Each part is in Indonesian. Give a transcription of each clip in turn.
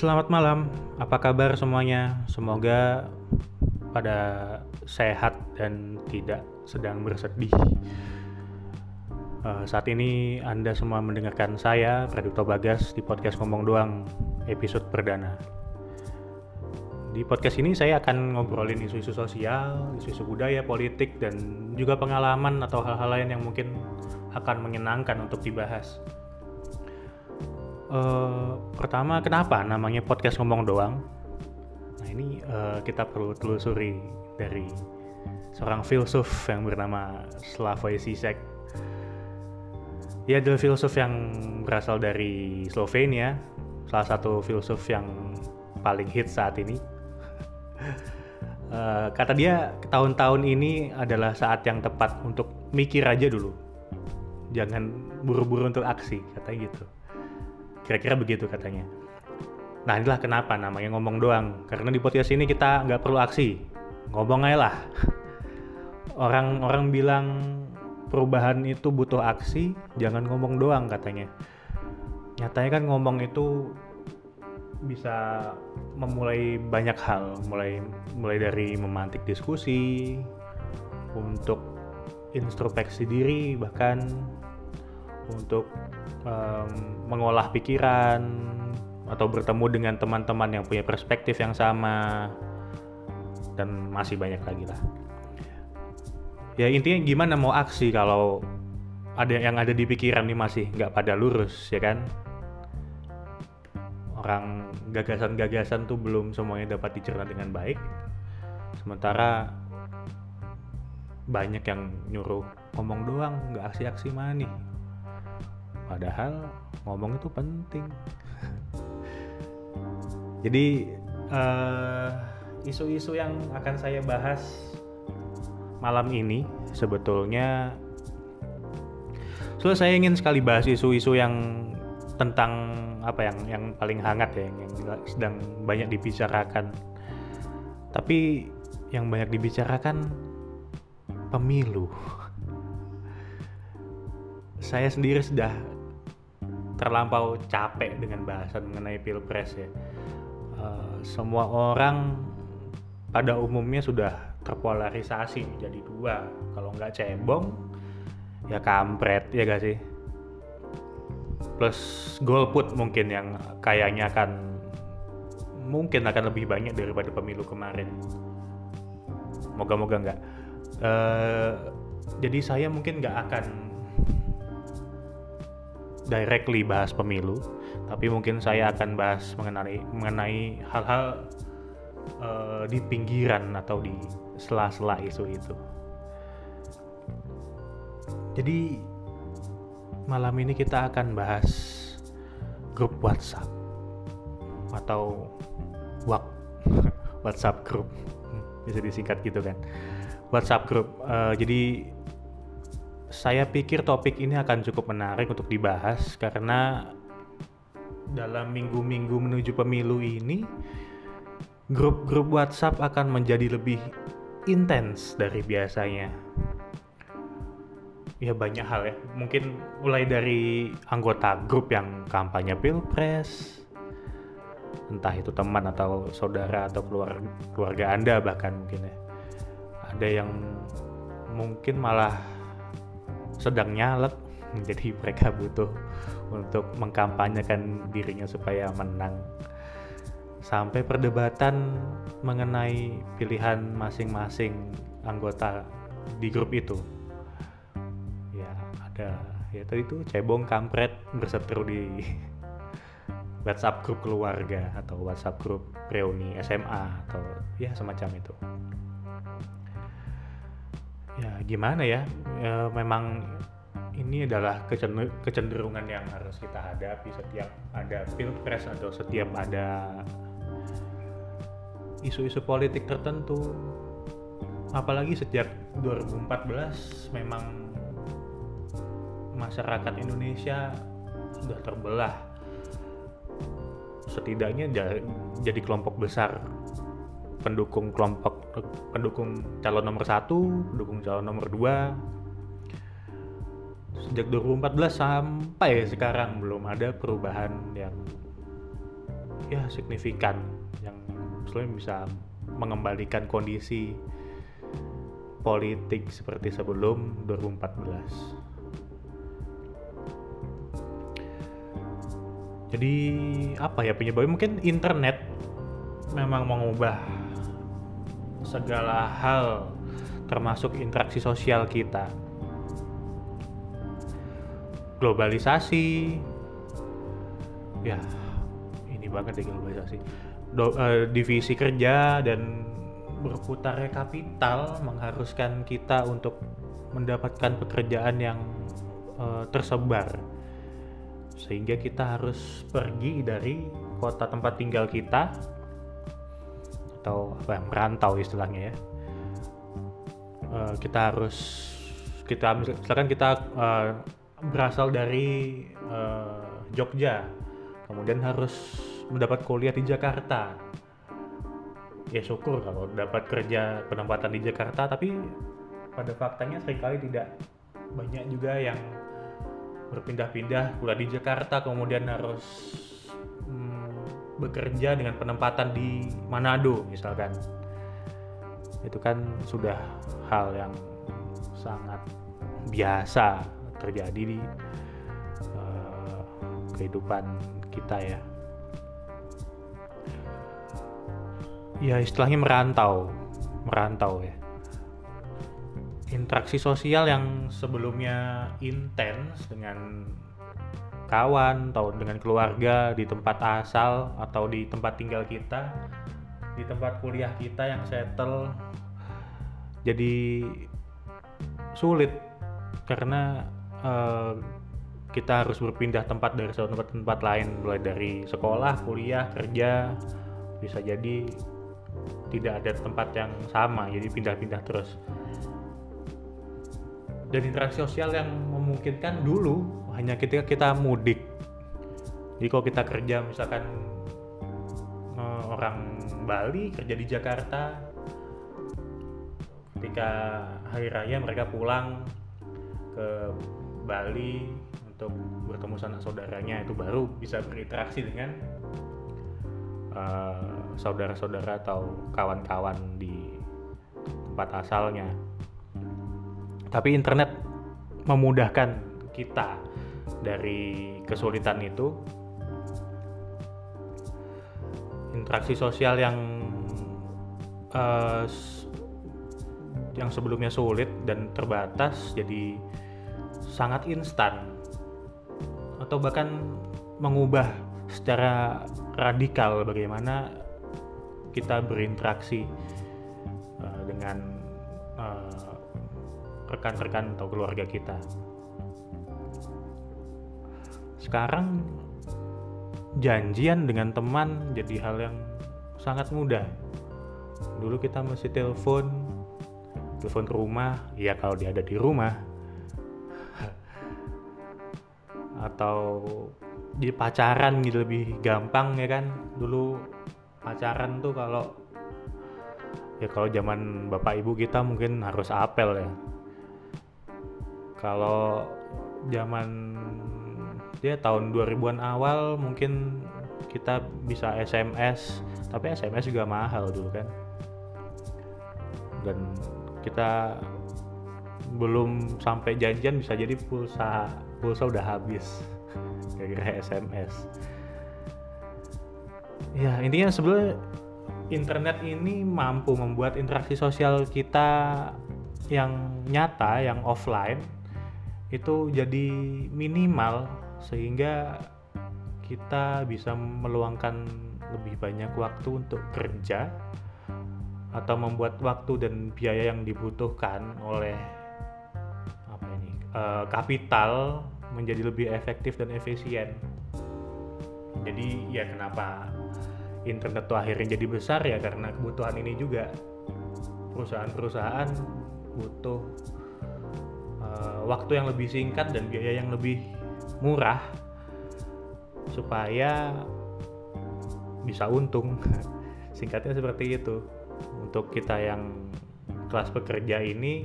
Selamat malam, apa kabar semuanya? Semoga pada sehat dan tidak sedang bersedih. Uh, saat ini Anda semua mendengarkan saya, Praduto Bagas, di podcast Ngomong Doang, episode perdana. Di podcast ini saya akan ngobrolin isu-isu sosial, isu-isu budaya, politik, dan juga pengalaman atau hal-hal lain yang mungkin akan menyenangkan untuk dibahas. Uh, pertama, kenapa namanya podcast ngomong doang? Nah ini uh, kita perlu telusuri dari seorang filsuf yang bernama Slavoj Zizek. Ia adalah filsuf yang berasal dari Slovenia, salah satu filsuf yang paling hit saat ini. uh, kata dia, tahun-tahun ini adalah saat yang tepat untuk mikir aja dulu, jangan buru-buru untuk aksi, katanya gitu. Kira-kira begitu katanya. Nah inilah kenapa namanya ngomong doang. Karena di podcast ini kita nggak perlu aksi. Ngomong aja lah. Orang-orang bilang perubahan itu butuh aksi, jangan ngomong doang katanya. Nyatanya kan ngomong itu bisa memulai banyak hal, mulai mulai dari memantik diskusi, untuk introspeksi diri, bahkan untuk um, mengolah pikiran atau bertemu dengan teman-teman yang punya perspektif yang sama dan masih banyak lagi lah. Ya intinya gimana mau aksi kalau ada yang ada di pikiran ini masih nggak pada lurus ya kan? Orang gagasan-gagasan tuh belum semuanya dapat dicerna dengan baik. Sementara banyak yang nyuruh ngomong doang nggak aksi-aksi mana nih padahal ngomong itu penting. Jadi uh, isu-isu yang akan saya bahas malam ini sebetulnya so saya ingin sekali bahas isu-isu yang tentang apa yang yang paling hangat ya yang sedang banyak dibicarakan. Tapi yang banyak dibicarakan pemilu. Saya sendiri sudah terlampau capek dengan bahasan mengenai pilpres ya. Uh, semua orang pada umumnya sudah terpolarisasi menjadi dua. Kalau nggak cebong, ya kampret ya gak sih? Plus golput mungkin yang kayaknya akan mungkin akan lebih banyak daripada pemilu kemarin. Moga-moga nggak. Uh, jadi saya mungkin nggak akan directly bahas pemilu, tapi mungkin saya akan bahas mengenai mengenai hal-hal uh, di pinggiran atau di sela-sela isu itu. Jadi malam ini kita akan bahas grup WhatsApp atau WhatsApp WhatsApp grup bisa disingkat gitu kan. WhatsApp grup uh, jadi saya pikir topik ini akan cukup menarik untuk dibahas karena dalam minggu-minggu menuju pemilu ini grup-grup WhatsApp akan menjadi lebih intens dari biasanya. Ya banyak hal ya, mungkin mulai dari anggota grup yang kampanye pilpres, entah itu teman atau saudara atau keluarga, keluarga Anda bahkan mungkin ya. Ada yang mungkin malah sedang nyalek jadi mereka butuh untuk mengkampanyekan dirinya supaya menang. Sampai perdebatan mengenai pilihan masing-masing anggota di grup itu. Ya ada ya tadi itu cebong kampret berseteru di WhatsApp grup keluarga atau WhatsApp grup reuni SMA atau ya semacam itu ya gimana ya, ya memang ini adalah kecenderungan yang harus kita hadapi setiap ada pilpres atau setiap ada isu-isu politik tertentu. Apalagi sejak 2014 memang masyarakat Indonesia sudah terbelah. Setidaknya jadi kelompok besar pendukung kelompok pendukung calon nomor satu, pendukung calon nomor dua. Sejak 2014 sampai sekarang belum ada perubahan yang ya signifikan yang sebetulnya bisa mengembalikan kondisi politik seperti sebelum 2014. Jadi apa ya penyebabnya mungkin internet memang mengubah segala hal termasuk interaksi sosial kita. Globalisasi, ya ini banget ya globalisasi. Do, uh, divisi kerja dan berputarnya kapital mengharuskan kita untuk mendapatkan pekerjaan yang uh, tersebar sehingga kita harus pergi dari kota tempat tinggal kita atau apa ya, merantau istilahnya ya. Uh, kita harus kita misalkan kita uh, berasal dari uh, Jogja kemudian harus mendapat kuliah di Jakarta. Ya syukur kalau dapat kerja penempatan di Jakarta tapi pada faktanya sering kali tidak banyak juga yang berpindah-pindah kuliah di Jakarta kemudian harus hmm, bekerja dengan penempatan di Manado misalkan itu kan sudah hal yang sangat biasa terjadi di uh, kehidupan kita ya. Ya istilahnya merantau, merantau ya. Interaksi sosial yang sebelumnya intens dengan kawan atau dengan keluarga di tempat asal atau di tempat tinggal kita di tempat kuliah kita yang settle. Jadi sulit. Karena uh, kita harus berpindah tempat dari satu tempat tempat lain mulai dari sekolah, kuliah, kerja. Bisa jadi tidak ada tempat yang sama jadi pindah-pindah terus. Dan interaksi sosial yang memungkinkan dulu hanya ketika kita mudik. Jadi kalau kita kerja misalkan uh, orang Bali kerja di Jakarta ketika hari raya mereka pulang ke Bali untuk bertemu sanak saudaranya itu baru bisa berinteraksi dengan uh, saudara-saudara atau kawan-kawan di tempat asalnya. Tapi internet memudahkan kita dari kesulitan itu interaksi sosial yang uh, yang sebelumnya sulit dan terbatas jadi sangat instan atau bahkan mengubah secara radikal bagaimana kita berinteraksi uh, dengan uh, rekan-rekan atau keluarga kita. Sekarang janjian dengan teman jadi hal yang sangat mudah. Dulu kita mesti telepon telepon ke rumah ya kalau dia ada di rumah. Atau di pacaran gitu lebih gampang ya kan? Dulu pacaran tuh kalau ya kalau zaman bapak ibu kita mungkin harus apel ya. Kalau zaman dia tahun 2000-an awal mungkin kita bisa SMS tapi SMS juga mahal dulu kan. Dan kita belum sampai janjian bisa jadi pulsa pulsa udah habis gara-gara SMS ya intinya sebenarnya internet ini mampu membuat interaksi sosial kita yang nyata yang offline itu jadi minimal sehingga kita bisa meluangkan lebih banyak waktu untuk kerja atau membuat waktu dan biaya yang dibutuhkan oleh apa ini uh, kapital menjadi lebih efektif dan efisien. Jadi ya kenapa internet tuh akhirnya jadi besar ya karena kebutuhan ini juga perusahaan-perusahaan butuh uh, waktu yang lebih singkat dan biaya yang lebih murah supaya bisa untung. Singkatnya seperti itu. Untuk kita yang kelas pekerja ini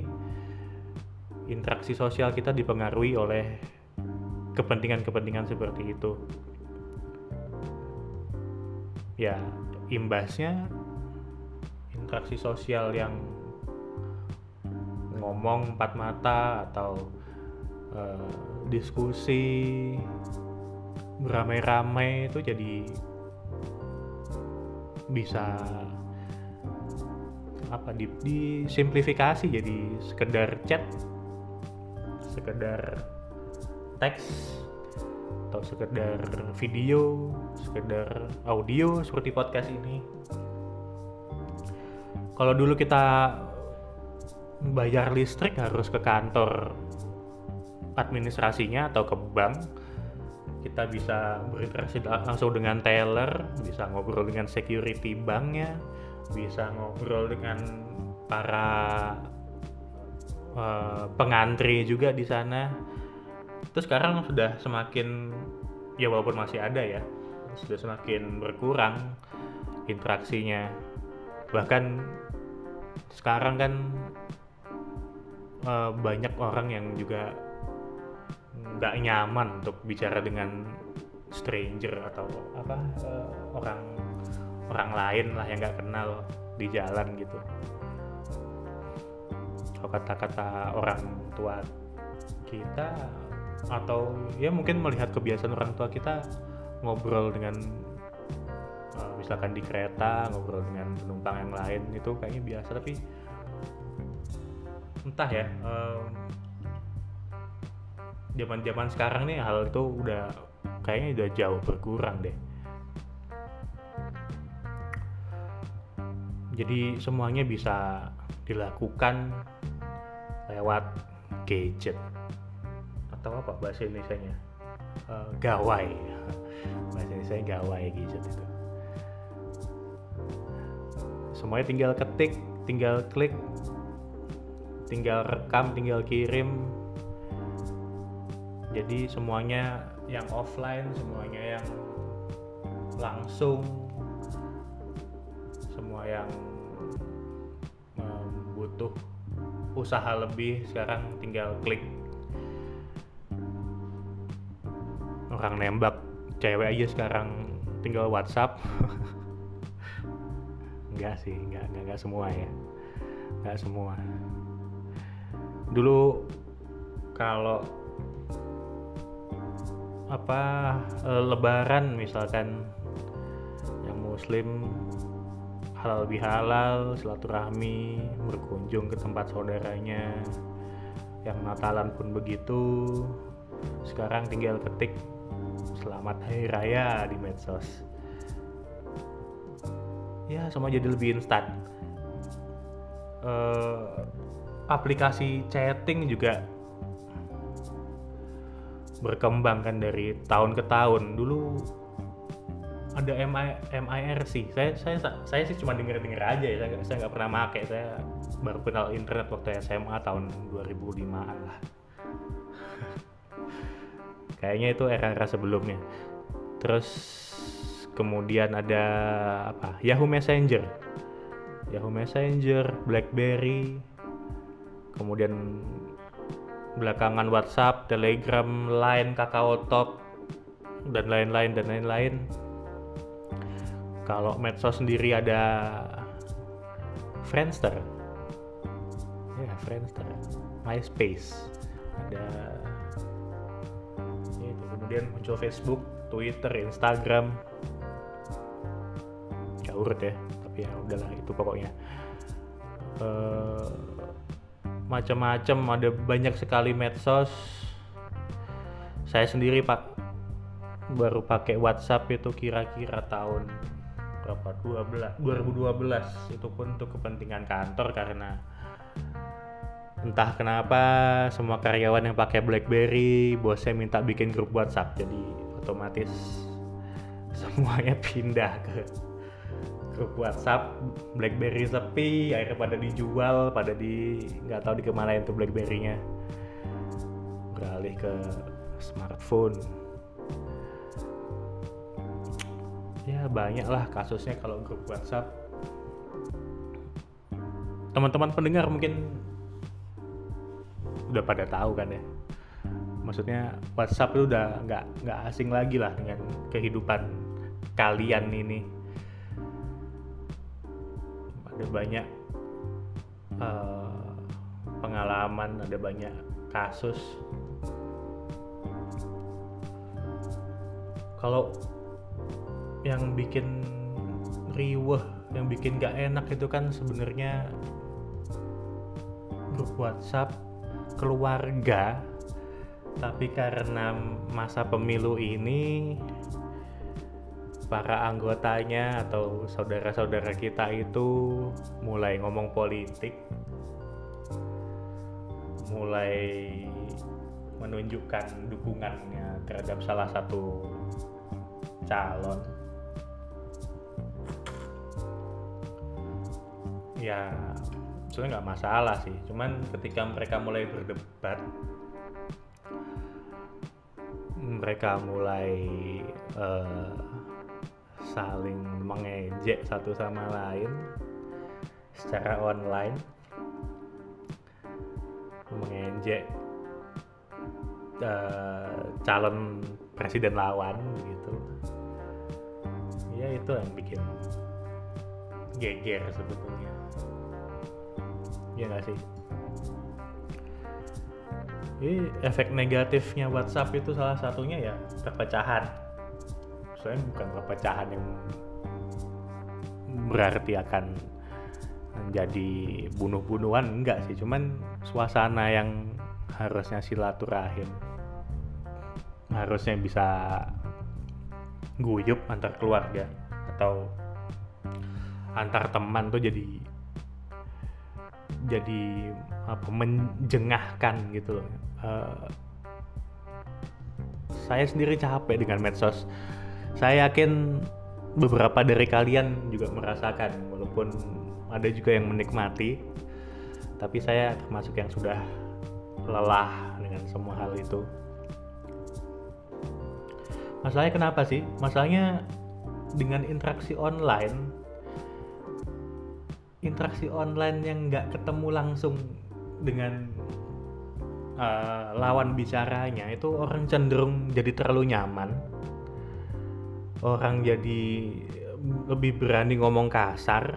interaksi sosial kita dipengaruhi oleh kepentingan-kepentingan seperti itu. Ya imbasnya interaksi sosial yang ngomong empat mata atau uh, diskusi beramai-ramai itu jadi bisa apa di, disimplifikasi jadi sekedar chat sekedar teks atau sekedar video sekedar audio seperti podcast ini. Kalau dulu kita bayar listrik harus ke kantor administrasinya atau ke bank kita bisa berinteraksi langsung dengan teller bisa ngobrol dengan security banknya bisa ngobrol dengan para uh, pengantri juga di sana. Terus sekarang sudah semakin ya walaupun masih ada ya sudah semakin berkurang interaksinya. Bahkan sekarang kan uh, banyak orang yang juga nggak nyaman untuk bicara dengan stranger atau apa uh, orang orang lain lah yang nggak kenal di jalan gitu. Kalau kata-kata orang tua kita atau ya mungkin melihat kebiasaan orang tua kita ngobrol dengan uh, misalkan di kereta ngobrol dengan penumpang yang lain itu kayaknya biasa. Tapi entah ya zaman-zaman sekarang nih hal itu udah kayaknya udah jauh berkurang deh. Jadi semuanya bisa dilakukan lewat gadget. Atau apa bahasa Indonesia-nya? Uh, gawai. Bahasa Indonesia gawai gadget itu. Semuanya tinggal ketik tinggal klik tinggal rekam tinggal kirim jadi semuanya yang offline semuanya yang langsung semua yang butuh usaha lebih sekarang tinggal klik. Orang nembak cewek aja sekarang tinggal WhatsApp. Enggak sih enggak, enggak enggak semua ya. Enggak semua. Dulu kalau apa eh, lebaran misalkan yang muslim halal bihalal silaturahmi berkunjung ke tempat saudaranya. Yang Natalan pun begitu. Sekarang tinggal ketik selamat hari raya di medsos. Ya semua jadi lebih instan. Uh, aplikasi chatting juga berkembang kan dari tahun ke tahun. Dulu ada MI, MIRC saya saya saya sih cuma denger denger aja ya. Saya saya nggak pernah make. Saya baru kenal internet waktu SMA tahun 2005an lah. Kayaknya itu era-era sebelumnya. Terus kemudian ada apa? Yahoo Messenger. Yahoo Messenger BlackBerry. Kemudian belakangan WhatsApp Telegram Line Kakao Talk dan lain-lain dan lain-lain. Kalau medsos sendiri ada Friendster. Ya Friendster. MySpace. Ada ya itu. Kemudian muncul Facebook Twitter Instagram. Ya urut ya tapi ya udahlah itu pokoknya. Uh, macam-macam ada banyak sekali medsos. Saya sendiri pak baru pakai WhatsApp itu kira-kira tahun berapa? 12 2012 itu pun untuk kepentingan kantor karena entah kenapa semua karyawan yang pakai BlackBerry bosnya minta bikin grup WhatsApp. Jadi otomatis semuanya pindah ke grup WhatsApp BlackBerry sepi akhirnya pada dijual pada di nggak tahu dikemanain tuh BlackBerry-nya. Beralih ke smartphone. Ya banyak lah kasusnya kalau grup WhatsApp. Teman-teman pendengar mungkin udah pada tahu kan ya. Maksudnya WhatsApp itu udah nggak nggak asing lagi lah dengan kehidupan kalian ini ada banyak uh, pengalaman ada banyak kasus. Kalau yang bikin riweh yang bikin gak enak itu kan sebenarnya grup WhatsApp keluarga. Tapi karena masa pemilu ini para anggotanya atau saudara-saudara kita itu mulai ngomong politik mulai menunjukkan dukungannya terhadap salah satu calon. Ya sebenarnya nggak masalah sih. Cuman ketika mereka mulai berdebat mereka mulai uh, saling mengejek satu sama lain secara online. Mengejek uh, calon presiden lawan gitu. Ya itu yang bikin geger sebetulnya. Ya nggak sih? Jadi efek negatifnya WhatsApp itu salah satunya ya perpecahan soalnya bukan perpecahan yang berarti akan menjadi bunuh-bunuhan enggak sih cuman suasana yang harusnya silaturahim harusnya bisa guyup antar keluarga atau antar teman tuh jadi jadi apa menjengahkan gitu loh. Uh, saya sendiri capek dengan medsos. Saya yakin beberapa dari kalian juga merasakan walaupun ada juga yang menikmati. Tapi saya termasuk yang sudah lelah dengan semua hal itu. Masalahnya kenapa sih? Masalahnya dengan interaksi online interaksi online yang nggak ketemu langsung dengan uh, lawan bicaranya itu orang cenderung jadi terlalu nyaman orang jadi lebih berani ngomong kasar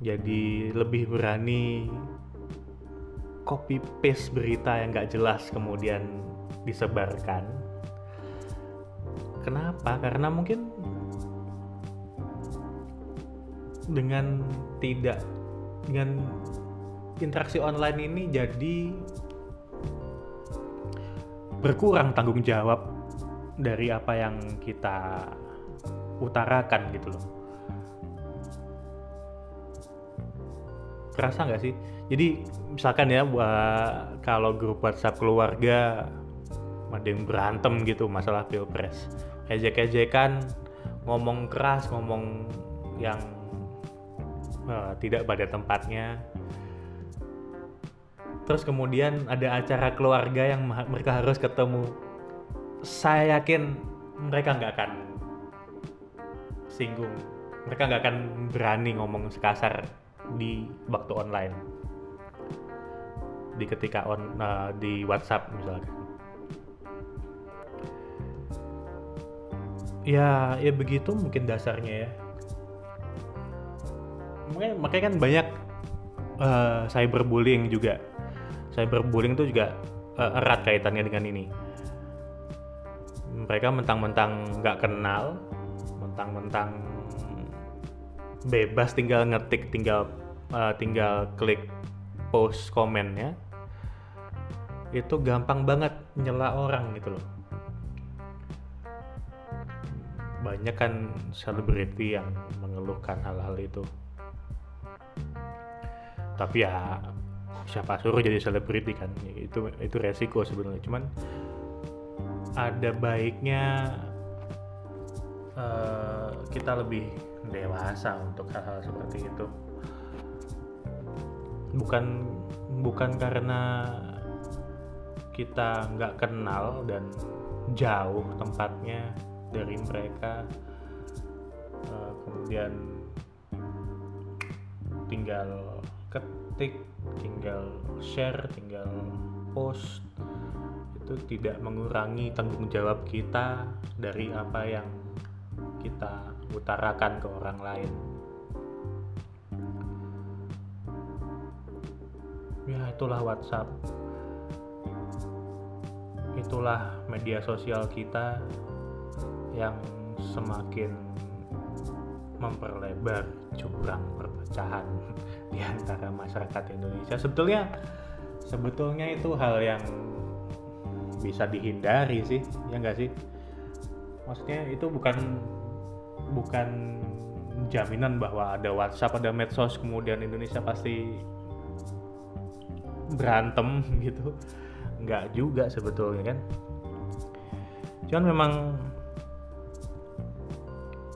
jadi lebih berani copy paste berita yang nggak jelas kemudian disebarkan. Kenapa? Karena mungkin dengan tidak dengan interaksi online ini jadi berkurang tanggung jawab dari apa yang kita utarakan gitu loh. Kerasa nggak sih? Jadi misalkan ya buat kalau grup WhatsApp keluarga ada yang berantem gitu masalah pilpres, ejek-ejekan, ngomong keras, ngomong yang uh, tidak pada tempatnya terus kemudian ada acara keluarga yang mereka harus ketemu saya yakin mereka nggak akan singgung. Mereka nggak akan berani ngomong sekasar di waktu online. Di ketika on uh, di WhatsApp misalkan. Ya ya begitu mungkin dasarnya ya. Makanya, makanya kan banyak uh, cyberbullying juga. Cyberbullying itu juga uh, erat kaitannya dengan ini mereka mentang-mentang nggak kenal mentang-mentang bebas tinggal ngetik tinggal uh, tinggal klik post komennya itu gampang banget nyela orang gitu loh. Banyak kan selebriti yang mengeluhkan hal-hal itu. Tapi ya siapa suruh jadi selebriti kan? Itu itu resiko sebenarnya. Cuman ada baiknya uh, kita lebih dewasa untuk hal-hal seperti itu. Bukan bukan karena kita nggak kenal dan jauh tempatnya dari mereka uh, kemudian tinggal ketik tinggal share tinggal post itu tidak mengurangi tanggung jawab kita dari apa yang kita utarakan ke orang lain. Ya, itulah WhatsApp. Itulah media sosial kita yang semakin memperlebar jurang perpecahan di antara masyarakat Indonesia. Sebetulnya sebetulnya itu hal yang bisa dihindari sih ya enggak sih? Maksudnya itu bukan bukan jaminan bahwa ada WhatsApp ada medsos kemudian Indonesia pasti berantem gitu. Nggak juga sebetulnya kan? Cuman memang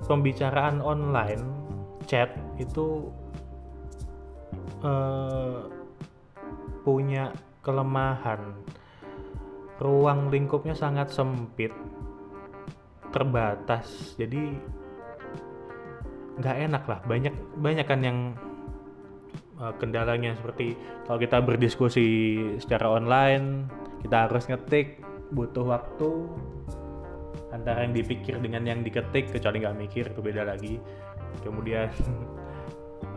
pembicaraan online chat itu uh, punya kelemahan ruang lingkupnya sangat sempit. Terbatas. Jadi nggak enak lah. Banyak banyak kan yang uh, kendalanya seperti kalau kita berdiskusi secara online kita harus ngetik butuh waktu antara yang dipikir dengan yang diketik kecuali nggak mikir itu beda lagi. Kemudian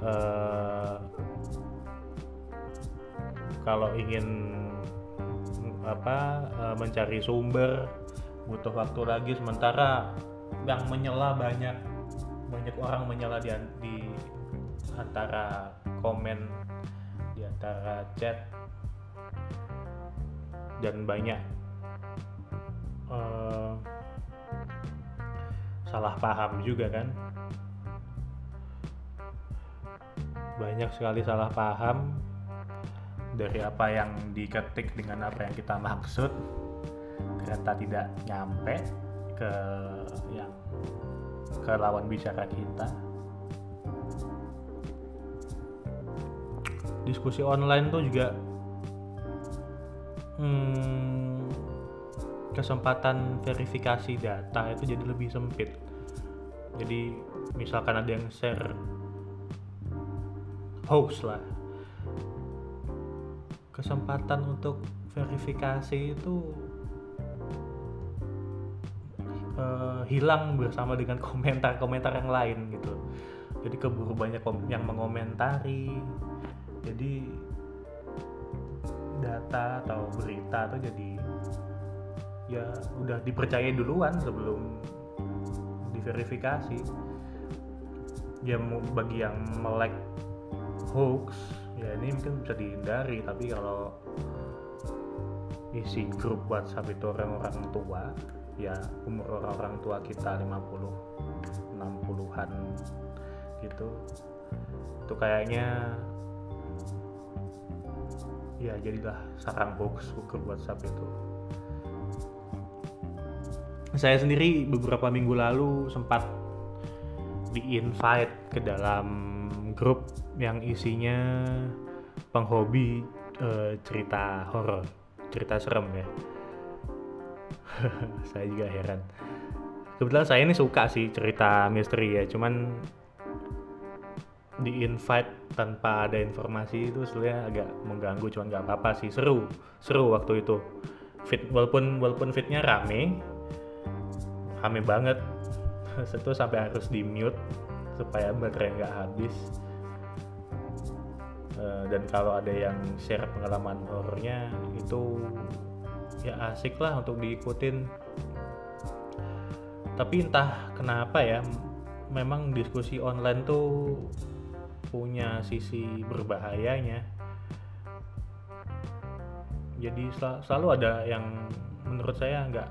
uh, kalau ingin apa uh, mencari sumber butuh waktu lagi sementara. Yang menyela banyak banyak orang menyela di, di antara komen di antara chat dan banyak. Uh, salah paham juga kan? Banyak sekali salah paham dari apa yang diketik dengan apa yang kita maksud ternyata tidak nyampe ke yang ke lawan bicara kita. Diskusi online tuh juga hmm, kesempatan verifikasi data itu jadi lebih sempit. Jadi misalkan ada yang share hoax lah kesempatan untuk verifikasi itu uh, hilang bersama dengan komentar-komentar yang lain gitu. Jadi keburu banyak yang mengomentari. Jadi data atau berita tuh jadi ya udah dipercaya duluan sebelum diverifikasi. Ya bagi yang melek hoax ya ini mungkin bisa dihindari tapi kalau isi grup WhatsApp itu orang-orang tua ya umur orang-orang tua kita 50 60-an gitu itu kayaknya ya jadilah sarang hoax grup WhatsApp itu. Saya sendiri beberapa minggu lalu sempat di invite ke dalam grup yang isinya penghobi uh, cerita horor cerita serem ya. Saya juga heran. Kebetulan saya ini suka sih cerita misteri ya cuman di invite tanpa ada informasi itu sebenarnya agak mengganggu cuman nggak apa-apa sih. Seru seru waktu itu. Fit walaupun walaupun fitnya rame rame banget. Itu sampai harus di mute supaya baterai nggak habis uh, dan kalau ada yang share pengalaman horornya itu ya asik lah untuk diikutin. Tapi entah kenapa ya memang diskusi online tuh punya sisi berbahayanya. Jadi sel selalu ada yang menurut saya nggak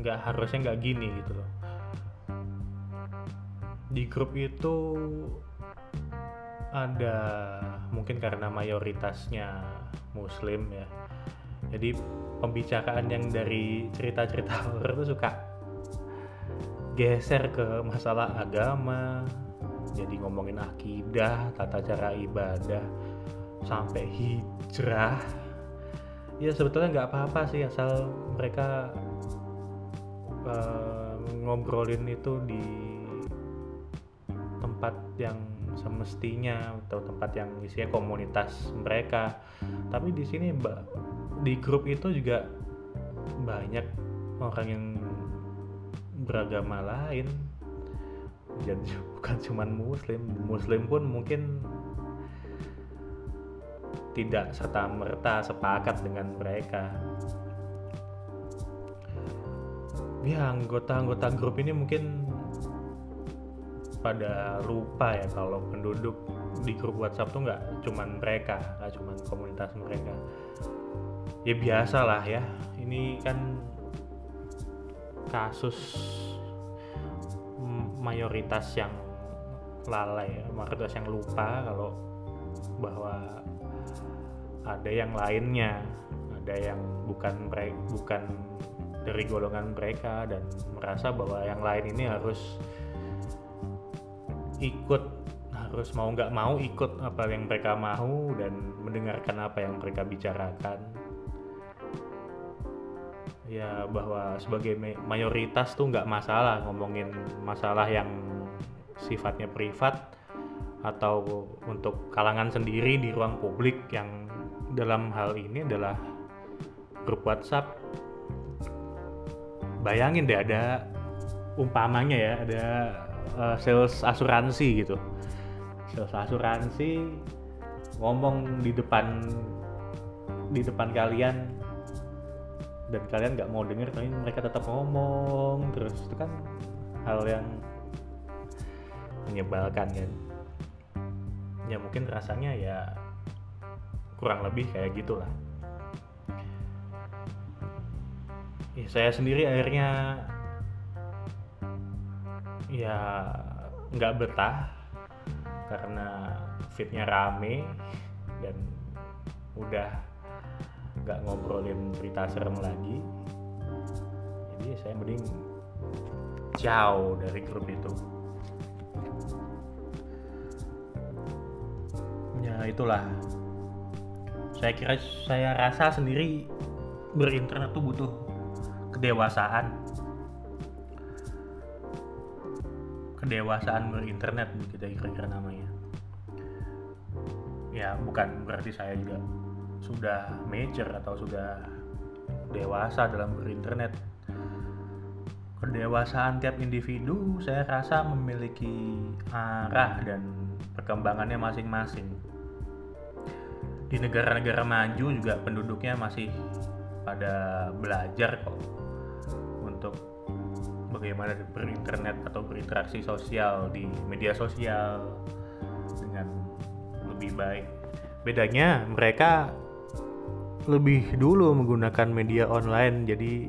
nggak harusnya nggak gini gitu loh. Di grup itu ada mungkin karena mayoritasnya muslim ya. Jadi pembicaraan yang dari cerita-cerita horor itu suka geser ke masalah agama. Jadi ngomongin akidah tata cara ibadah sampai hijrah. Ya sebetulnya nggak apa-apa sih asal mereka uh, ngobrolin itu di tempat yang semestinya atau tempat yang isinya komunitas mereka. Tapi di sini mbak di grup itu juga banyak orang yang beragama lain. Jadi bukan cuman muslim. Muslim pun mungkin tidak serta merta sepakat dengan mereka. Ya anggota-anggota grup ini mungkin pada lupa ya kalau penduduk di grup WhatsApp tuh nggak cuman mereka nggak cuman komunitas mereka. Ya biasa lah ya ini kan kasus mayoritas yang lalai ya mayoritas yang lupa kalau bahwa ada yang lainnya ada yang bukan bukan dari golongan mereka dan merasa bahwa yang lain ini harus ikut harus mau nggak mau ikut apa yang mereka mau dan mendengarkan apa yang mereka bicarakan. Ya bahwa sebagai mayoritas tuh nggak masalah ngomongin masalah yang sifatnya privat atau untuk kalangan sendiri di ruang publik yang dalam hal ini adalah grup WhatsApp. Bayangin deh ada umpamanya ya ada uh, sales asuransi gitu. Sales asuransi ngomong di depan di depan kalian. Dan kalian nggak mau denger tapi mereka tetap ngomong. Terus itu kan hal yang menyebalkan kan. Ya mungkin rasanya ya kurang lebih kayak gitulah. Ya, saya sendiri akhirnya ya nggak betah karena fitnya rame dan udah nggak ngobrolin cerita serem lagi. Jadi saya mending jauh dari grup itu. Ya itulah. Saya kira saya rasa sendiri berinternet tuh butuh kedewasaan kedewasaan berinternet kita kira-kira namanya. Ya bukan berarti saya juga sudah major atau sudah dewasa dalam berinternet. Kedewasaan tiap individu saya rasa memiliki arah dan perkembangannya masing-masing. Di negara-negara maju juga penduduknya masih pada belajar kok untuk bagaimana berinternet atau berinteraksi sosial di media sosial dengan lebih baik. Bedanya mereka lebih dulu menggunakan media online jadi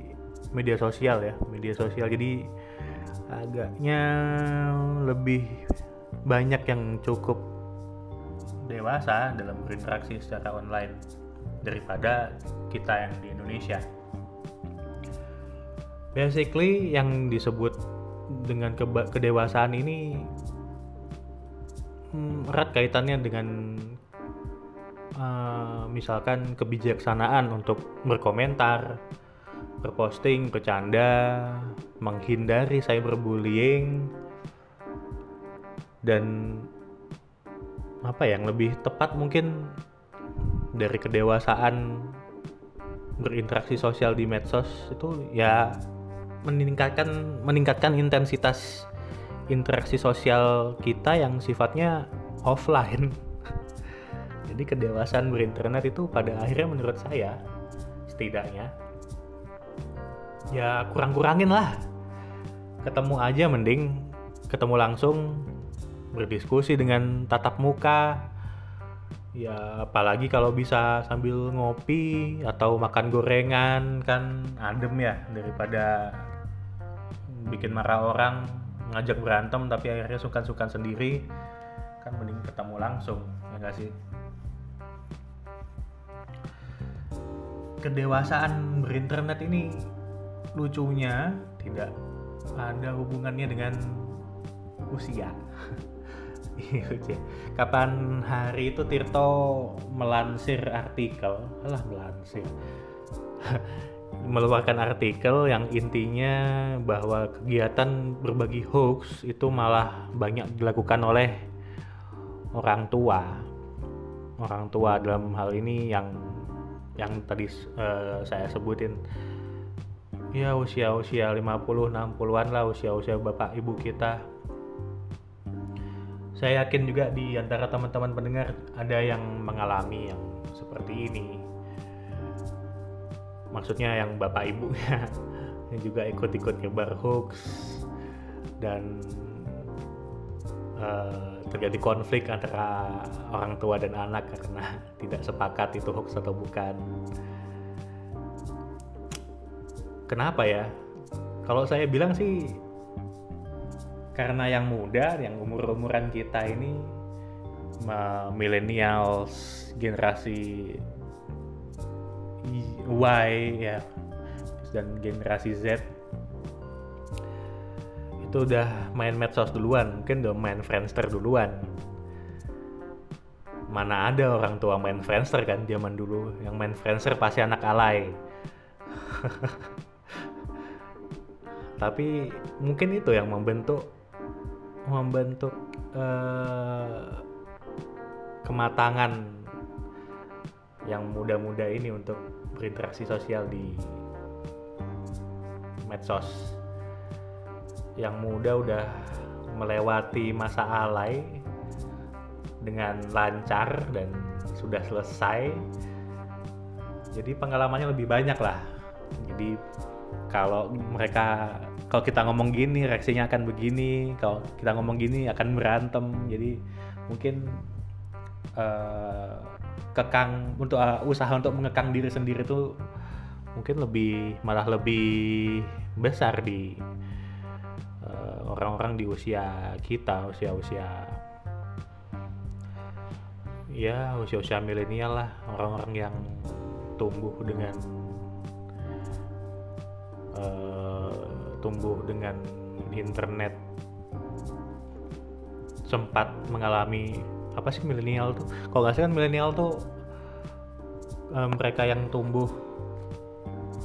media sosial ya, media sosial jadi agaknya lebih banyak yang cukup dewasa dalam berinteraksi secara online daripada kita yang di Indonesia basically yang disebut dengan kedewasaan ini hmm, erat kaitannya dengan uh, misalkan kebijaksanaan untuk berkomentar, berposting, bercanda, menghindari cyberbullying dan apa yang lebih tepat mungkin dari kedewasaan berinteraksi sosial di medsos itu ya meningkatkan meningkatkan intensitas interaksi sosial kita yang sifatnya offline. Jadi kedewasaan berinternet itu pada akhirnya menurut saya setidaknya ya kurang-kurangin lah. Ketemu aja mending ketemu langsung berdiskusi dengan tatap muka ya apalagi kalau bisa sambil ngopi atau makan gorengan kan adem ya daripada bikin marah orang ngajak berantem tapi akhirnya sukan-sukan sendiri kan mending ketemu langsung ya gak sih? Kedewasaan berinternet ini lucunya tidak ada hubungannya dengan usia. Kapan hari itu Tirto melansir artikel? Alah melansir meluarkan artikel yang intinya bahwa kegiatan berbagi hoax itu malah banyak dilakukan oleh orang tua. Orang tua dalam hal ini yang yang tadi uh, saya sebutin ya usia-usia 50 60-an lah usia-usia bapak ibu kita. Saya yakin juga di antara teman-teman pendengar ada yang mengalami yang seperti ini maksudnya yang bapak ibunya yang juga ikut-ikut nyebar hoax dan uh, terjadi konflik antara orang tua dan anak karena tidak sepakat itu hoax atau bukan. Kenapa ya? Kalau saya bilang sih karena yang muda, yang umur-umuran kita ini millennials, generasi Y ya dan generasi Z itu udah main medsos duluan, mungkin udah main Friendster duluan. Mana ada orang tua main Friendster kan zaman dulu, yang main Friendster pasti anak alay. Tapi mungkin itu yang membentuk membentuk uh, kematangan yang muda-muda ini untuk berinteraksi sosial di medsos. Yang muda udah melewati masa alay dengan lancar dan sudah selesai. Jadi pengalamannya lebih banyak lah. Jadi kalau mereka kalau kita ngomong gini reaksinya akan begini. Kalau kita ngomong gini akan berantem. Jadi mungkin uh, kekang untuk uh, usaha untuk mengekang diri sendiri itu mungkin lebih malah lebih besar di eh, orang-orang uh, di usia kita usia-usia ya usia-usia milenial lah. Orang-orang yang tumbuh dengan uh, tumbuh dengan internet sempat mengalami apa sih milenial tuh? Kalau nggak sih kan milenial tuh um, mereka yang tumbuh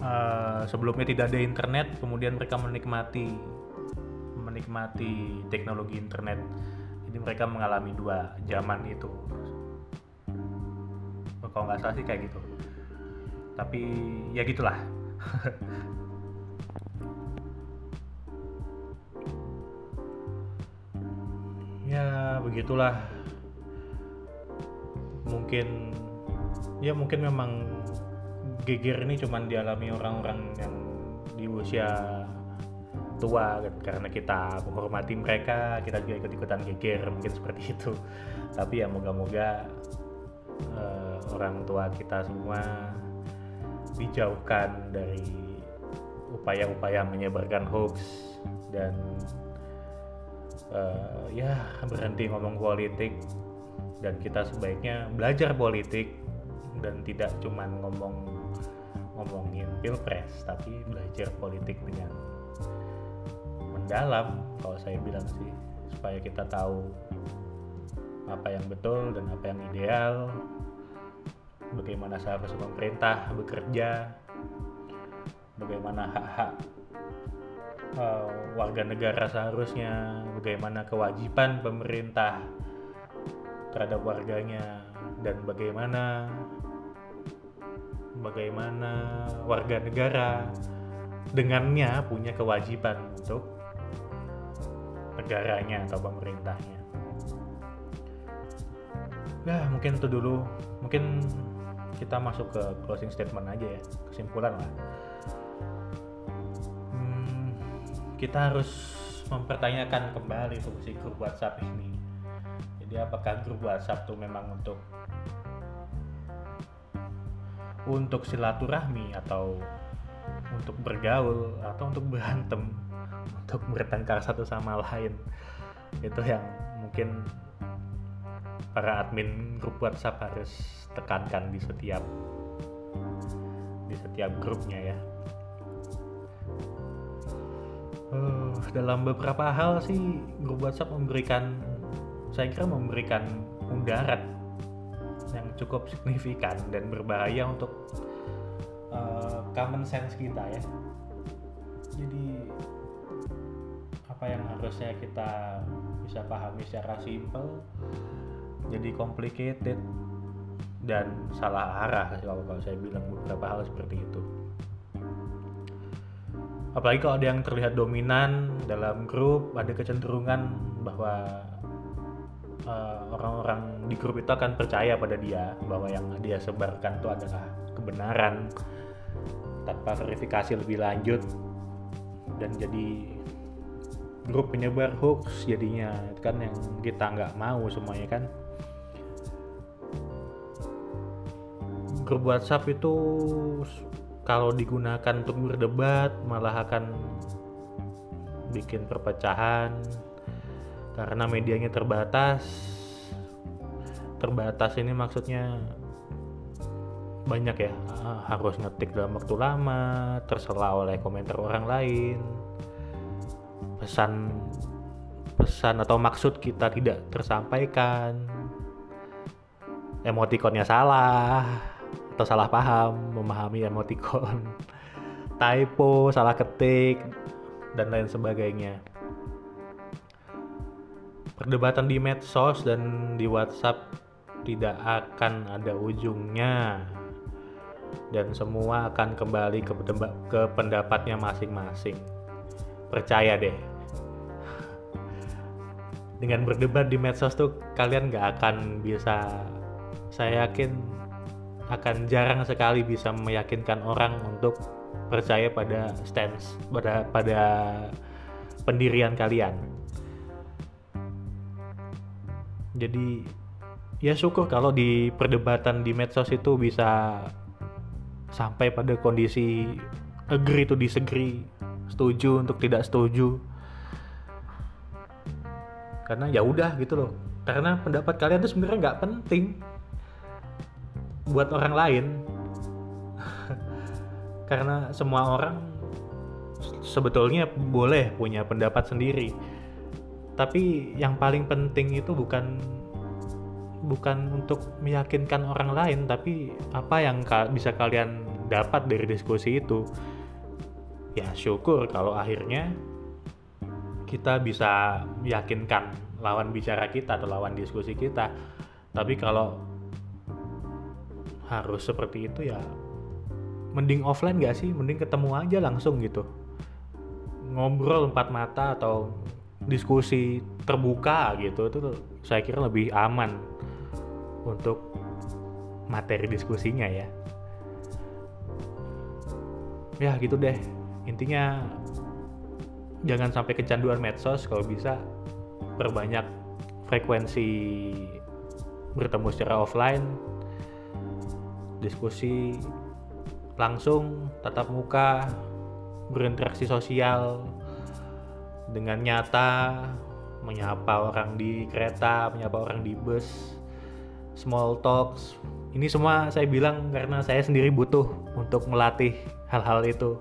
uh, sebelumnya tidak ada internet kemudian mereka menikmati menikmati teknologi internet. Jadi mereka mengalami dua zaman itu. Kalau nggak salah sih kayak gitu. Tapi ya gitulah. Ya begitulah mungkin ya mungkin memang geger ini cuman dialami orang-orang yang di usia tua kan, karena kita menghormati mereka kita juga ikut-ikutan geger mungkin seperti itu. Tapi ya moga-moga uh, orang tua kita semua dijauhkan dari upaya-upaya menyebarkan hoax dan uh, ya berhenti ngomong politik dan kita sebaiknya belajar politik dan tidak cuma ngomong ngomongin pilpres tapi belajar politik dengan mendalam. Kalau saya bilang sih supaya kita tahu apa yang betul dan apa yang ideal bagaimana seharusnya pemerintah bekerja bagaimana hak-hak uh, warga negara seharusnya bagaimana kewajiban pemerintah terhadap warganya dan bagaimana bagaimana warga negara dengannya punya kewajiban untuk negaranya atau pemerintahnya. Ya mungkin itu dulu, mungkin kita masuk ke closing statement aja ya, kesimpulan lah. Hmm, kita harus mempertanyakan kembali fungsi grup WhatsApp ini jadi apakah grup WhatsApp tuh memang untuk untuk silaturahmi atau untuk bergaul atau untuk berantem untuk bertengkar satu sama lain? Itu yang mungkin para admin grup WhatsApp harus tekankan di setiap di setiap grupnya ya. Uh, dalam beberapa hal sih grup WhatsApp memberikan saya kira memberikan mudarat yang cukup signifikan dan berbahaya untuk uh, common sense kita ya. Jadi apa yang harusnya kita bisa pahami secara simple jadi complicated dan salah arah kalau kalau saya bilang beberapa hal seperti itu. Apalagi kalau ada yang terlihat dominan dalam grup, ada kecenderungan bahwa uh, orang-orang di grup itu akan percaya pada dia bahwa yang dia sebarkan itu adalah kebenaran tanpa verifikasi lebih lanjut. Dan jadi grup penyebar hoax jadinya kan yang kita nggak mau semuanya kan. Grup WhatsApp itu kalau digunakan untuk berdebat malah akan bikin perpecahan karena medianya terbatas. Terbatas ini maksudnya banyak ya harus ngetik dalam waktu lama tersela oleh komentar orang lain. Pesan pesan atau maksud kita tidak tersampaikan. Emotikonnya salah atau salah paham memahami emotikon. Typo salah ketik dan lain sebagainya perdebatan di medsos dan di WhatsApp tidak akan ada ujungnya. Dan semua akan kembali ke, ke pendapatnya masing-masing. Percaya deh. Dengan berdebat di medsos tuh kalian nggak akan bisa saya yakin akan jarang sekali bisa meyakinkan orang untuk percaya pada stance pada pada pendirian kalian jadi ya syukur kalau di perdebatan di medsos itu bisa sampai pada kondisi agree to disagree setuju untuk tidak setuju. Karena ya udah gitu loh. Karena pendapat kalian tuh sebenarnya nggak penting buat orang lain. Karena semua orang sebetulnya boleh punya pendapat sendiri tapi yang paling penting itu bukan bukan untuk meyakinkan orang lain tapi apa yang ka bisa kalian dapat dari diskusi itu. Ya syukur kalau akhirnya kita bisa meyakinkan lawan bicara kita atau lawan diskusi kita. Tapi kalau harus seperti itu ya mending offline gak sih? Mending ketemu aja langsung gitu. Ngobrol empat mata atau diskusi terbuka gitu itu saya kira lebih aman untuk materi diskusinya ya. Ya gitu deh. Intinya jangan sampai kecanduan medsos kalau bisa perbanyak frekuensi bertemu secara offline diskusi langsung tatap muka berinteraksi sosial dengan nyata menyapa orang di kereta menyapa orang di bus small talks. Ini semua saya bilang karena saya sendiri butuh untuk melatih hal-hal itu.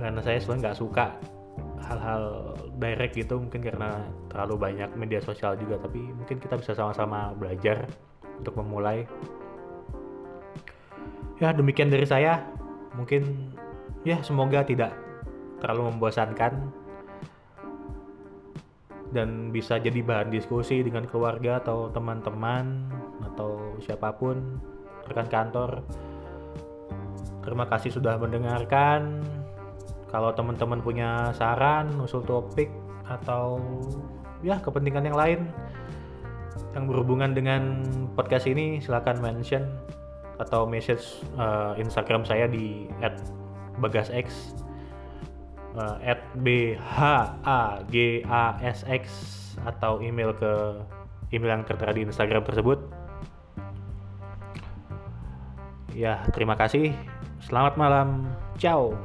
Karena saya sebenarnya nggak suka hal-hal direct gitu mungkin karena terlalu banyak media sosial juga tapi mungkin kita bisa sama-sama belajar untuk memulai. Ya demikian dari saya. Mungkin ya semoga tidak terlalu membosankan dan bisa jadi bahan diskusi dengan keluarga atau teman-teman atau siapa pun rekan kantor. Terima kasih sudah mendengarkan. Kalau teman-teman punya saran, usul topik atau ya kepentingan yang lain yang berhubungan dengan podcast ini silahkan mention atau message uh, Instagram saya di @bagasx uh, @bhagasx atau email ke email yang tertera di Instagram tersebut. Ya, terima kasih. Selamat malam. Ciao.